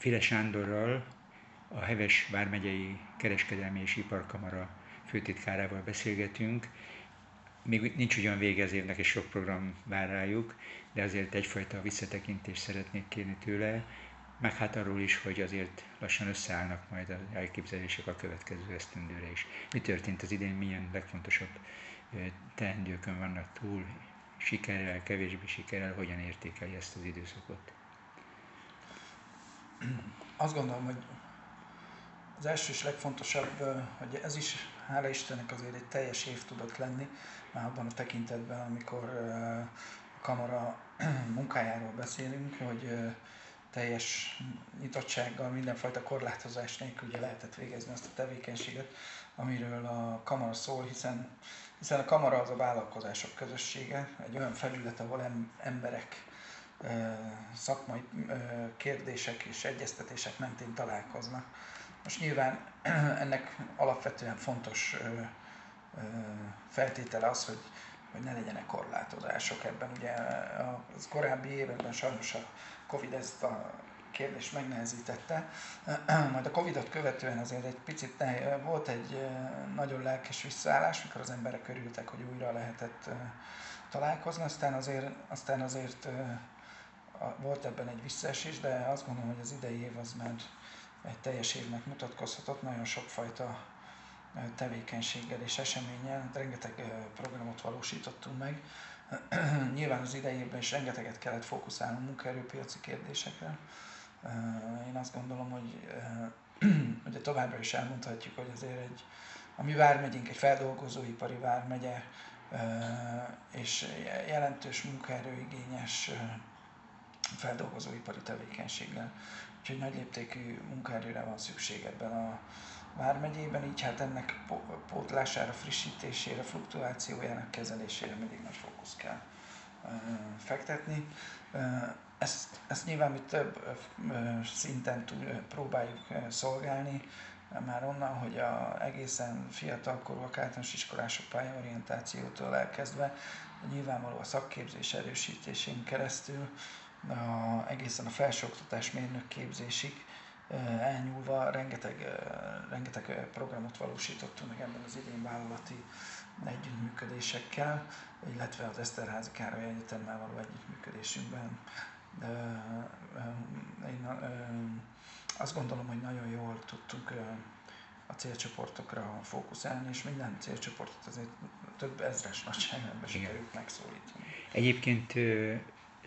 File Sándorral, a Heves Vármegyei Kereskedelmi és Iparkamara főtitkárával beszélgetünk. Még nincs ugyan vége az évnek, és sok program vár rájuk, de azért egyfajta visszatekintést szeretnék kérni tőle, meg hát arról is, hogy azért lassan összeállnak majd az elképzelések a következő esztendőre is. Mi történt az idén, milyen legfontosabb teendőkön vannak túl, sikerrel, kevésbé sikerrel, hogyan értékeli ezt az időszakot? Azt gondolom, hogy az első és legfontosabb, hogy ez is, hála Istennek azért egy teljes év tudott lenni, már abban a tekintetben, amikor a kamara munkájáról beszélünk, hogy teljes nyitottsággal, mindenfajta korlátozás nélkül ugye lehetett végezni azt a tevékenységet, amiről a kamara szól, hiszen, hiszen a kamara az a vállalkozások közössége, egy olyan felület, ahol emberek szakmai kérdések és egyeztetések mentén találkoznak. Most nyilván ennek alapvetően fontos feltétele az, hogy, hogy ne legyenek korlátozások ebben. Ugye az korábbi években sajnos a Covid ezt a kérdést megnehezítette. Majd a Covid-ot követően azért egy picit ne, volt egy nagyon lelkes visszaállás, mikor az emberek örültek, hogy újra lehetett találkozni, aztán azért, aztán azért volt ebben egy visszaesés, de azt gondolom, hogy az idei év az már egy teljes évnek mutatkozhatott, nagyon sokfajta tevékenységgel és eseménnyel, rengeteg programot valósítottunk meg. Nyilván az idejében is rengeteget kellett fókuszálnunk munkaerőpiaci kérdésekre. Én azt gondolom, hogy ugye továbbra is elmondhatjuk, hogy azért egy, a mi vármegyünk egy feldolgozóipari vármegye, és jelentős munkaerőigényes feldolgozóipari tevékenységgel. Úgyhogy nagy léptékű munkaerőre van szükség ebben a vármegyében, így hát ennek pótlására, frissítésére, fluktuációjának kezelésére mindig nagy fókusz kell fektetni. Ezt, ezt nyilván mi több szinten próbáljuk szolgálni, már onnan, hogy a egészen fiatalkorúak általános iskolások pályaorientációtól elkezdve, nyilvánvaló a szakképzés erősítésén keresztül, a, egészen a felsőoktatás mérnök képzésig elnyúlva rengeteg, rengeteg programot valósítottunk meg ebben az idén vállalati együttműködésekkel, illetve az Eszterházi Károly Egyetemmel való együttműködésünkben. Én azt gondolom, hogy nagyon jól tudtunk a célcsoportokra fókuszálni, és minden célcsoportot azért több ezres nagyságrendben sikerült megszólítani. Egyébként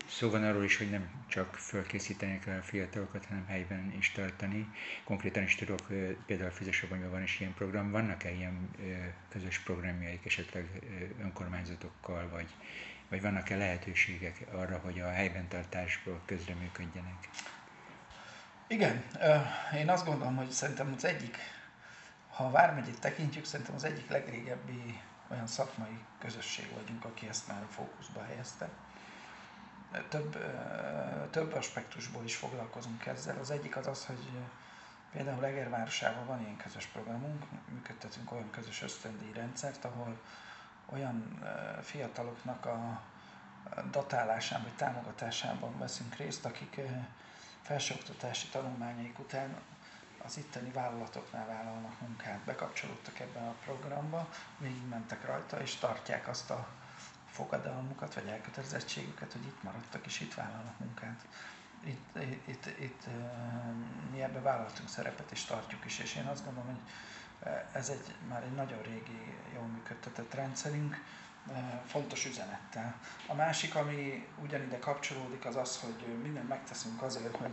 Szó van arról is, hogy nem csak fölkészíteni kell a fiatalokat, hanem helyben is tartani. Konkrétan is tudok, például Fizesabonyban van is ilyen program. Vannak-e ilyen közös programjaik esetleg önkormányzatokkal, vagy, vagy vannak-e lehetőségek arra, hogy a helyben tartásból közreműködjenek? Igen, én azt gondolom, hogy szerintem az egyik, ha a Vármegyét tekintjük, szerintem az egyik legrégebbi olyan szakmai közösség vagyunk, aki ezt már a fókuszba helyezte több, több aspektusból is foglalkozunk ezzel. Az egyik az az, hogy például Egervárosában van ilyen közös programunk, működtetünk olyan közös ösztöndíj rendszert, ahol olyan fiataloknak a datálásán vagy támogatásában veszünk részt, akik felsőoktatási tanulmányaik után az itteni vállalatoknál vállalnak munkát, bekapcsolódtak ebben a programba, végigmentek rajta, és tartják azt a fogadalmukat, vagy elkötelezettségüket, hogy itt maradtak és itt vállalnak munkát. Itt, itt, itt mi ebbe vállaltunk szerepet és tartjuk is, és én azt gondolom, hogy ez egy, már egy nagyon régi, jól működtetett rendszerünk, fontos üzenettel. A másik, ami ugyanide kapcsolódik, az az, hogy mindent megteszünk azért, hogy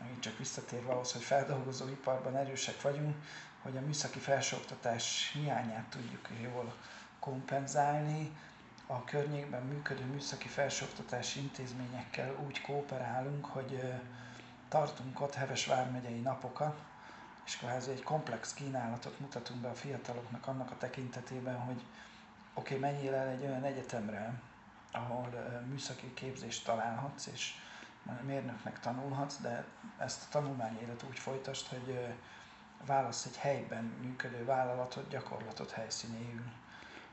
megint csak visszatérve ahhoz, hogy feldolgozóiparban erősek vagyunk, hogy a műszaki felsőoktatás hiányát tudjuk jól kompenzálni, a környékben működő műszaki felsőoktatási intézményekkel úgy kooperálunk, hogy tartunk ott Heves vármegyei napokat, és kvázi egy komplex kínálatot mutatunk be a fiataloknak annak a tekintetében, hogy oké, okay, menjél el egy olyan egyetemre, ahol műszaki képzést találhatsz, és mérnöknek tanulhatsz, de ezt a tanulmányélet úgy folytasd, hogy válasz egy helyben működő vállalatot, gyakorlatot helyszínéül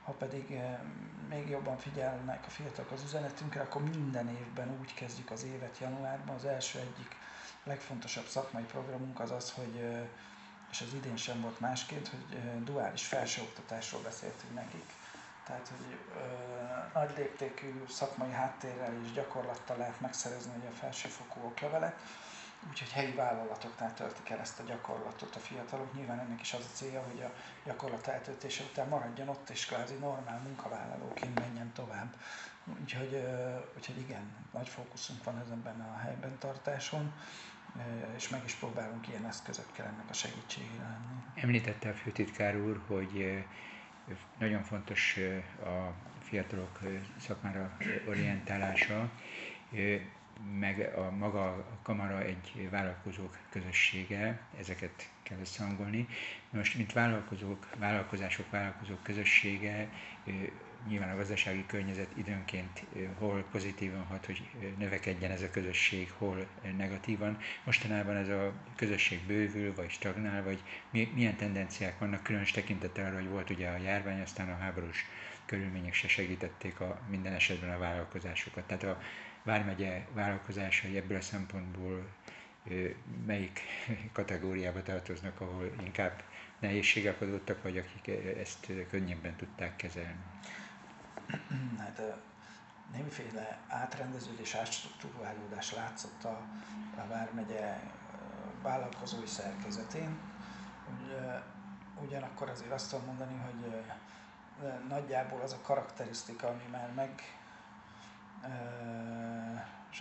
ha pedig még jobban figyelnek a fiatalok az üzenetünkre, akkor minden évben úgy kezdjük az évet januárban. Az első egyik legfontosabb szakmai programunk az az, hogy, és az idén sem volt másként, hogy duális felsőoktatásról beszéltünk nekik. Tehát, hogy ö, nagy léptékű szakmai háttérrel és gyakorlattal lehet megszerezni a felsőfokú oklevelet, úgyhogy helyi vállalatoknál töltik el ezt a gyakorlatot a fiatalok. Nyilván ennek is az a célja, hogy a gyakorlat eltöltése után maradjon ott, és kvázi normál munkavállalóként menjen tovább. Úgyhogy, úgyhogy igen, nagy fókuszunk van ezenben a helyben tartáson, és meg is próbálunk ilyen eszközökkel ennek a segítségére lenni. Említette a főtitkár úr, hogy nagyon fontos a fiatalok szakmára orientálása meg a maga a kamara egy vállalkozók közössége, ezeket kell összehangolni. Most, mint vállalkozók, vállalkozások, vállalkozók közössége, nyilván a gazdasági környezet időnként hol pozitívan hat, hogy növekedjen ez a közösség, hol negatívan. Mostanában ez a közösség bővül, vagy stagnál, vagy milyen tendenciák vannak, különös tekintettel arra, hogy volt ugye a járvány, aztán a háborús körülmények se segítették a, minden esetben a vállalkozásokat. Tehát a Vármegye vállalkozásai ebből a szempontból melyik kategóriába tartoznak, ahol inkább nehézségek adottak, vagy akik ezt könnyebben tudták kezelni? Hát némiféle átrendeződés, átstruktúrálódás látszott a, a Vármegye vállalkozói szerkezetén. Ugyanakkor azért azt tudom mondani, hogy nagyjából az a karakterisztika, ami már meg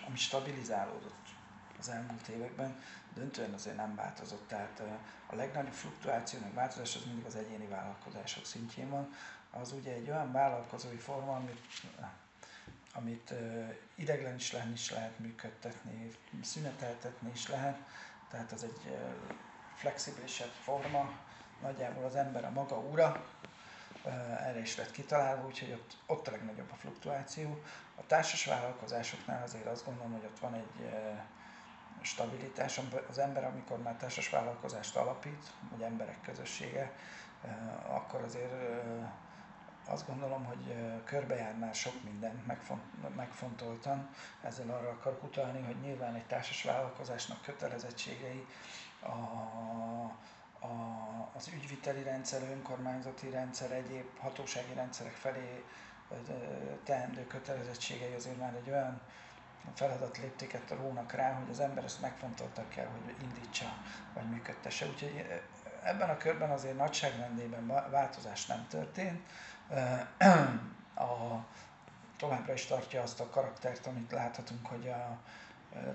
ami stabilizálódott az elmúlt években, döntően azért nem változott. Tehát a legnagyobb fluktuáció, meg változás az mindig az egyéni vállalkozások szintjén van. Az ugye egy olyan vállalkozói forma, amit, amit ideglen is lenni is lehet működtetni, szüneteltetni is lehet, tehát az egy flexibilisebb forma, nagyjából az ember a maga ura, erre is lett kitalálva, úgyhogy ott, ott a legnagyobb a fluktuáció. A társas vállalkozásoknál azért azt gondolom, hogy ott van egy stabilitás. Az ember, amikor már társas vállalkozást alapít, vagy emberek közössége, akkor azért azt gondolom, hogy körbejár már sok mindent megfont, megfontoltan. Ezzel arra akarok utalni, hogy nyilván egy társas vállalkozásnak kötelezettségei a, a, az ügyviteli rendszer, önkormányzati rendszer, egyéb hatósági rendszerek felé teendő kötelezettségei azért már egy olyan feladat léptéket rónak rá, hogy az ember ezt megfontoltak kell, hogy indítsa, vagy működtesse. Úgyhogy ebben a körben azért nagyságrendében változás nem történt. A, továbbra is tartja azt a karaktert, amit láthatunk, hogy a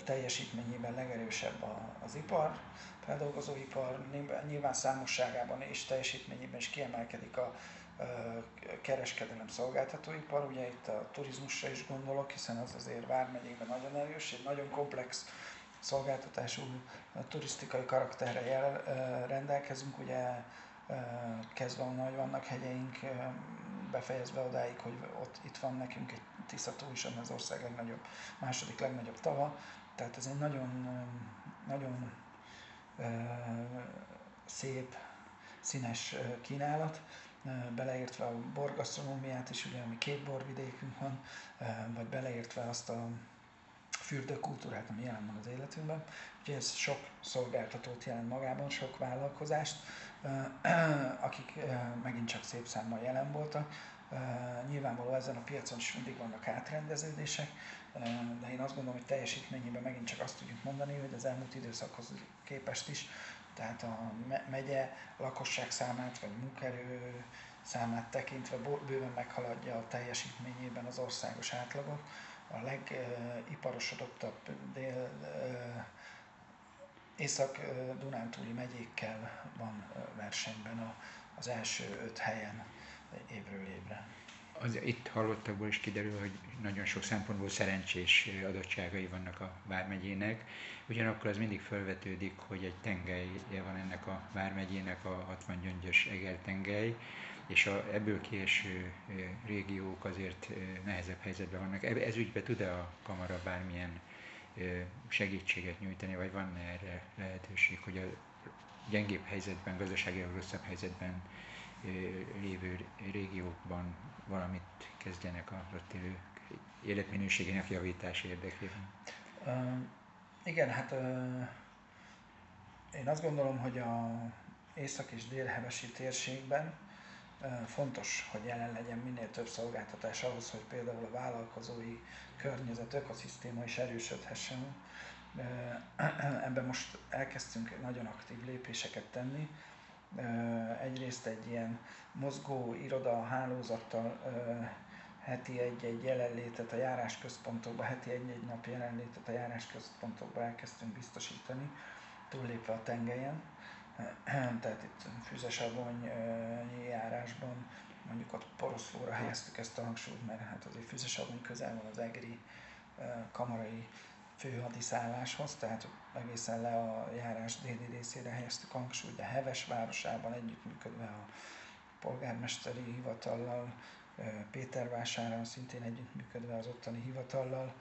teljesítményében legerősebb az ipar, feldolgozóipar, nyilván számosságában és teljesítményében is kiemelkedik a kereskedelem szolgáltatóipar, ugye itt a turizmusra is gondolok, hiszen az azért Vármegyékben nagyon erős, egy nagyon komplex szolgáltatású turisztikai karakterre jel, rendelkezünk, ugye kezdve onnan, hogy vannak hegyeink, befejezve odáig, hogy ott itt van nekünk egy Tiszató is, ami az ország legnagyobb, második legnagyobb tava, tehát ez egy nagyon, nagyon szép, színes kínálat, beleértve a borgasztronómiát is, ugye, ami két borvidékünk van, vagy beleértve azt a fürdőkultúrát, ami jelen van az életünkben. Ugye ez sok szolgáltatót jelent magában, sok vállalkozást, akik megint csak szép számmal jelen voltak. Nyilvánvaló ezen a piacon is mindig vannak átrendeződések, de én azt gondolom, hogy teljesítményében megint csak azt tudjuk mondani, hogy az elmúlt időszakhoz képest is, tehát a megye lakosság számát vagy munkaerő számát tekintve bőven meghaladja a teljesítményében az országos átlagot. A legiparosodottabb dél, észak-dunántúli megyékkel van versenyben az első öt helyen évről évre az itt hallottakból is kiderül, hogy nagyon sok szempontból szerencsés adottságai vannak a Vármegyének. Ugyanakkor az mindig felvetődik, hogy egy tengelye van ennek a Vármegyének, a 60 gyöngyös Eger tengely, és a, ebből kieső régiók azért nehezebb helyzetben vannak. Ez ügyben tud-e a kamara bármilyen segítséget nyújtani, vagy van erre lehetőség, hogy a gyengébb helyzetben, gazdaságilag rosszabb helyzetben lévő régiókban valamit kezdjenek a ott élő életminőségének javítás érdekében? Igen, hát én azt gondolom, hogy a észak- és délhevesi térségben fontos, hogy jelen legyen minél több szolgáltatás ahhoz, hogy például a vállalkozói környezet, ökoszisztéma is erősödhessen. Ebben most elkezdtünk nagyon aktív lépéseket tenni. Egyrészt egy ilyen mozgó iroda hálózattal heti egy-egy jelenlétet a járásközpontokba, heti egy-egy nap jelenlétet a járásközpontokba elkezdtünk biztosítani, túllépve a tengelyen. Tehát itt Füzesabony járásban mondjuk ott Poroszlóra helyeztük ezt a hangsúlyt, mert hát azért Füzesabony közel van az egri kamarai főhadiszálláshoz, tehát egészen le a járás déli részére helyeztük hangsúlyt, de Heves városában együttműködve a polgármesteri hivatallal, Pétervásáron szintén együttműködve az ottani hivatallal,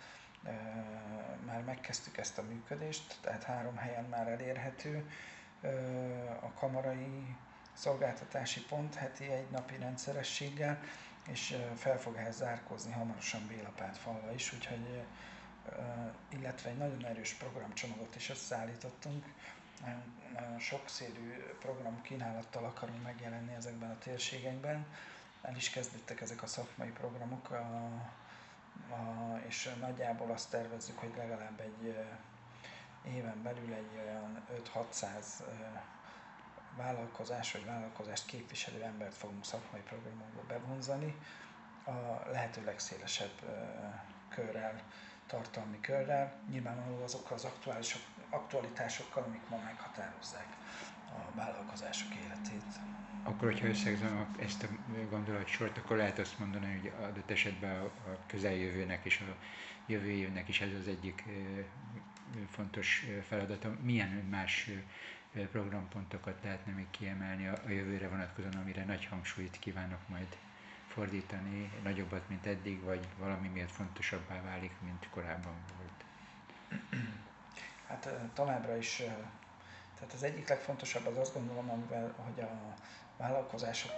már megkezdtük ezt a működést, tehát három helyen már elérhető. A kamarai szolgáltatási pont heti egy napi rendszerességgel, és fel fog ehhez zárkózni hamarosan Bélapát falva is, úgyhogy illetve egy nagyon erős programcsomagot is összeállítottunk. Nagyon sokszínű program kínálattal akarunk megjelenni ezekben a térségekben. El is kezdődtek ezek a szakmai programok, a, a, és nagyjából azt tervezzük, hogy legalább egy éven belül egy olyan 5-600 vállalkozás vagy vállalkozást képviselő embert fogunk szakmai programokba bevonzani, a lehető legszélesebb körrel, tartalmi körrel, nyilvánvalóan azokkal az aktualitásokkal, amik ma meghatározzák a vállalkozások életét. Akkor, hogyha összegzem ezt a gondolatsort, akkor lehet azt mondani, hogy adott esetben a közeljövőnek és a jövő évnek is ez az egyik fontos feladata. Milyen más programpontokat lehetne még kiemelni a jövőre vonatkozóan, amire nagy hangsúlyt kívánok majd fordítani, nagyobbat, mint eddig, vagy valami miatt fontosabbá válik, mint korábban volt? Hát továbbra is, tehát az egyik legfontosabb az azt gondolom, amivel, hogy a vállalkozások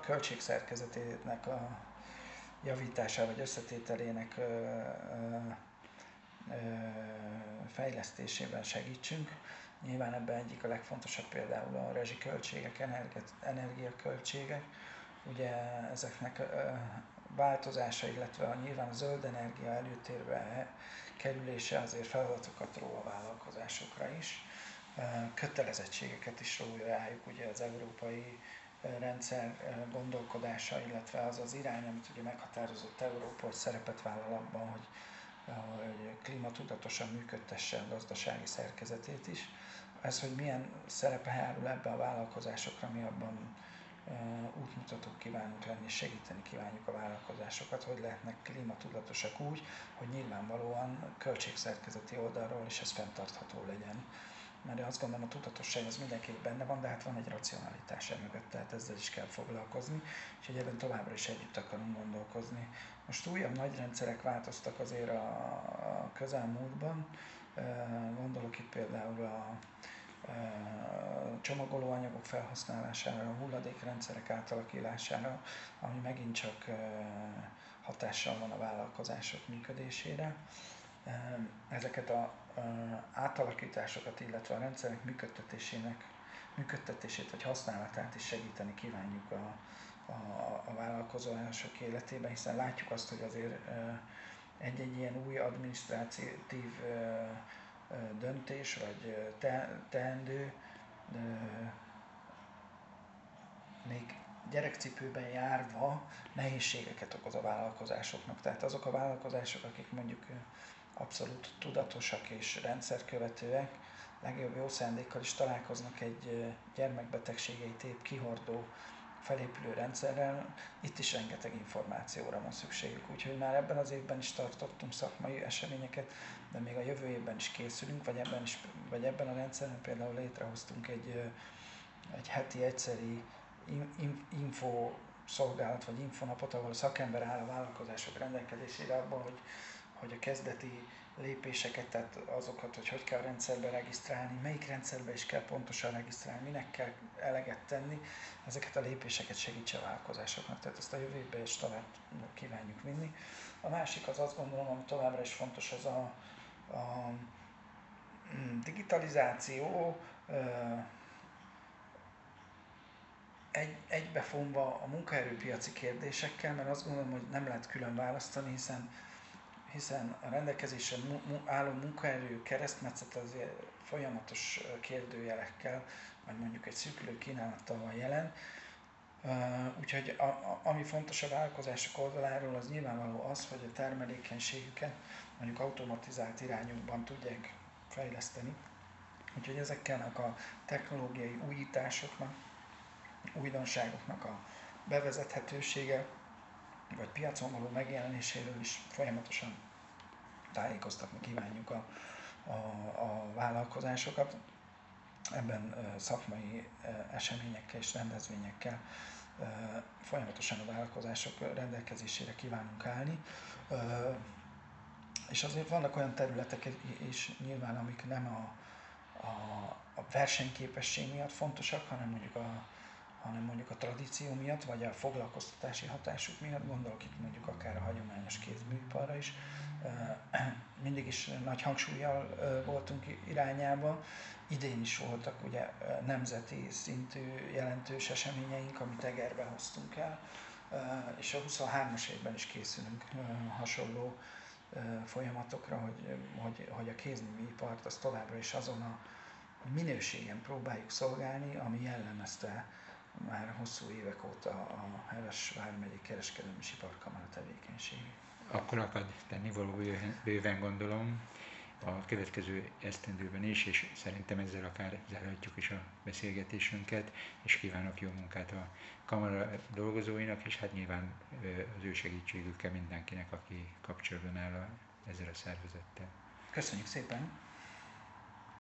költségszerkezetének a javítása vagy összetételének fejlesztésében segítsünk. Nyilván ebben egyik a legfontosabb például a rezsiköltségek, energiaköltségek. Ugye ezeknek változása, illetve a nyilván a zöld energia előtérbe kerülése azért feladatokat ró a vállalkozásokra is. Kötelezettségeket is rója rájuk ugye az európai rendszer gondolkodása, illetve az az irány, amit ugye meghatározott Európa, hogy szerepet vállal abban, hogy, hogy klímatudatosan működtesse a gazdasági szerkezetét is. Ez, hogy milyen szerepe járul ebbe a vállalkozásokra, mi abban útmutatók kívánunk lenni, segíteni kívánjuk a vállalkozásokat, hogy lehetnek klímatudatosak úgy, hogy nyilvánvalóan költségszerkezeti oldalról is ez fenntartható legyen mert azt gondolom a tudatosság az mindenképp benne van, de hát van egy racionalitás mögött, tehát ezzel is kell foglalkozni, és hogy ebben továbbra is együtt akarunk gondolkozni. Most újabb nagy rendszerek változtak azért a közelmúltban, gondolok itt például a, csomagolóanyagok felhasználására, hulladékrendszerek átalakítására, ami megint csak hatással van a vállalkozások működésére. Ezeket a átalakításokat, illetve a rendszerek működtetésének, működtetését vagy használatát is segíteni kívánjuk a, a, a vállalkozások életében, hiszen látjuk azt, hogy azért egy-egy ilyen új adminisztrátív döntés vagy te, teendő még gyerekcipőben járva nehézségeket okoz a vállalkozásoknak. Tehát azok a vállalkozások, akik mondjuk abszolút tudatosak és rendszerkövetőek, legjobb jó szándékkal is találkoznak egy gyermekbetegségeit épp kihordó felépülő rendszerrel, itt is rengeteg információra van szükségük, úgyhogy már ebben az évben is tartottunk szakmai eseményeket, de még a jövő évben is készülünk, vagy ebben, is, vagy ebben a rendszerben például létrehoztunk egy, egy heti egyszeri info szolgálat vagy infonapot, ahol a szakember áll a vállalkozások rendelkezésére abban, hogy hogy a kezdeti lépéseket, tehát azokat, hogy hogy kell rendszerbe regisztrálni, melyik rendszerbe is kell pontosan regisztrálni, minek kell eleget tenni, ezeket a lépéseket segítse a vállalkozásoknak, tehát ezt a jövőbe is tovább kívánjuk vinni. A másik az azt gondolom, ami továbbra is fontos, az a, a mm, digitalizáció, egy, egybefonva a munkaerőpiaci kérdésekkel, mert azt gondolom, hogy nem lehet külön választani, hiszen hiszen a rendelkezésre álló munkaerő keresztmetszet az folyamatos kérdőjelekkel, vagy mondjuk egy szűkülő kínálattal van jelen. Úgyhogy a, a, ami fontos a vállalkozások oldaláról, az nyilvánvaló az, hogy a termelékenységüket mondjuk automatizált irányokban tudják fejleszteni. Úgyhogy ezeknek a technológiai újításoknak, újdonságoknak a bevezethetősége, vagy piacon való megjelenéséről is folyamatosan tájékoztatni kívánjuk a, a, a vállalkozásokat. Ebben szakmai eseményekkel és rendezvényekkel folyamatosan a vállalkozások rendelkezésére kívánunk állni. És azért vannak olyan területek is nyilván, amik nem a, a, a versenyképesség miatt fontosak, hanem mondjuk a, hanem mondjuk a tradíció miatt, vagy a foglalkoztatási hatásuk miatt, gondolok itt mondjuk akár a hagyományos kézműiparra is, mindig is nagy hangsúlyjal voltunk irányába. Idén is voltak ugye nemzeti szintű jelentős eseményeink, amit Egerbe hoztunk el, és a 23-as évben is készülünk hasonló folyamatokra, hogy, hogy, hogy a kézműipart az továbbra is azon a minőségen próbáljuk szolgálni, ami jellemezte már hosszú évek óta a Heves Vármegyi Kereskedelmi és Iparkamara tevékenységét. Akkor akad tennivaló bőven gondolom a következő esztendőben is, és szerintem ezzel akár zárhatjuk is a beszélgetésünket, és kívánok jó munkát a kamara dolgozóinak, és hát nyilván az ő segítségükkel mindenkinek, aki kapcsolatban áll ezzel a szervezettel. Köszönjük szépen!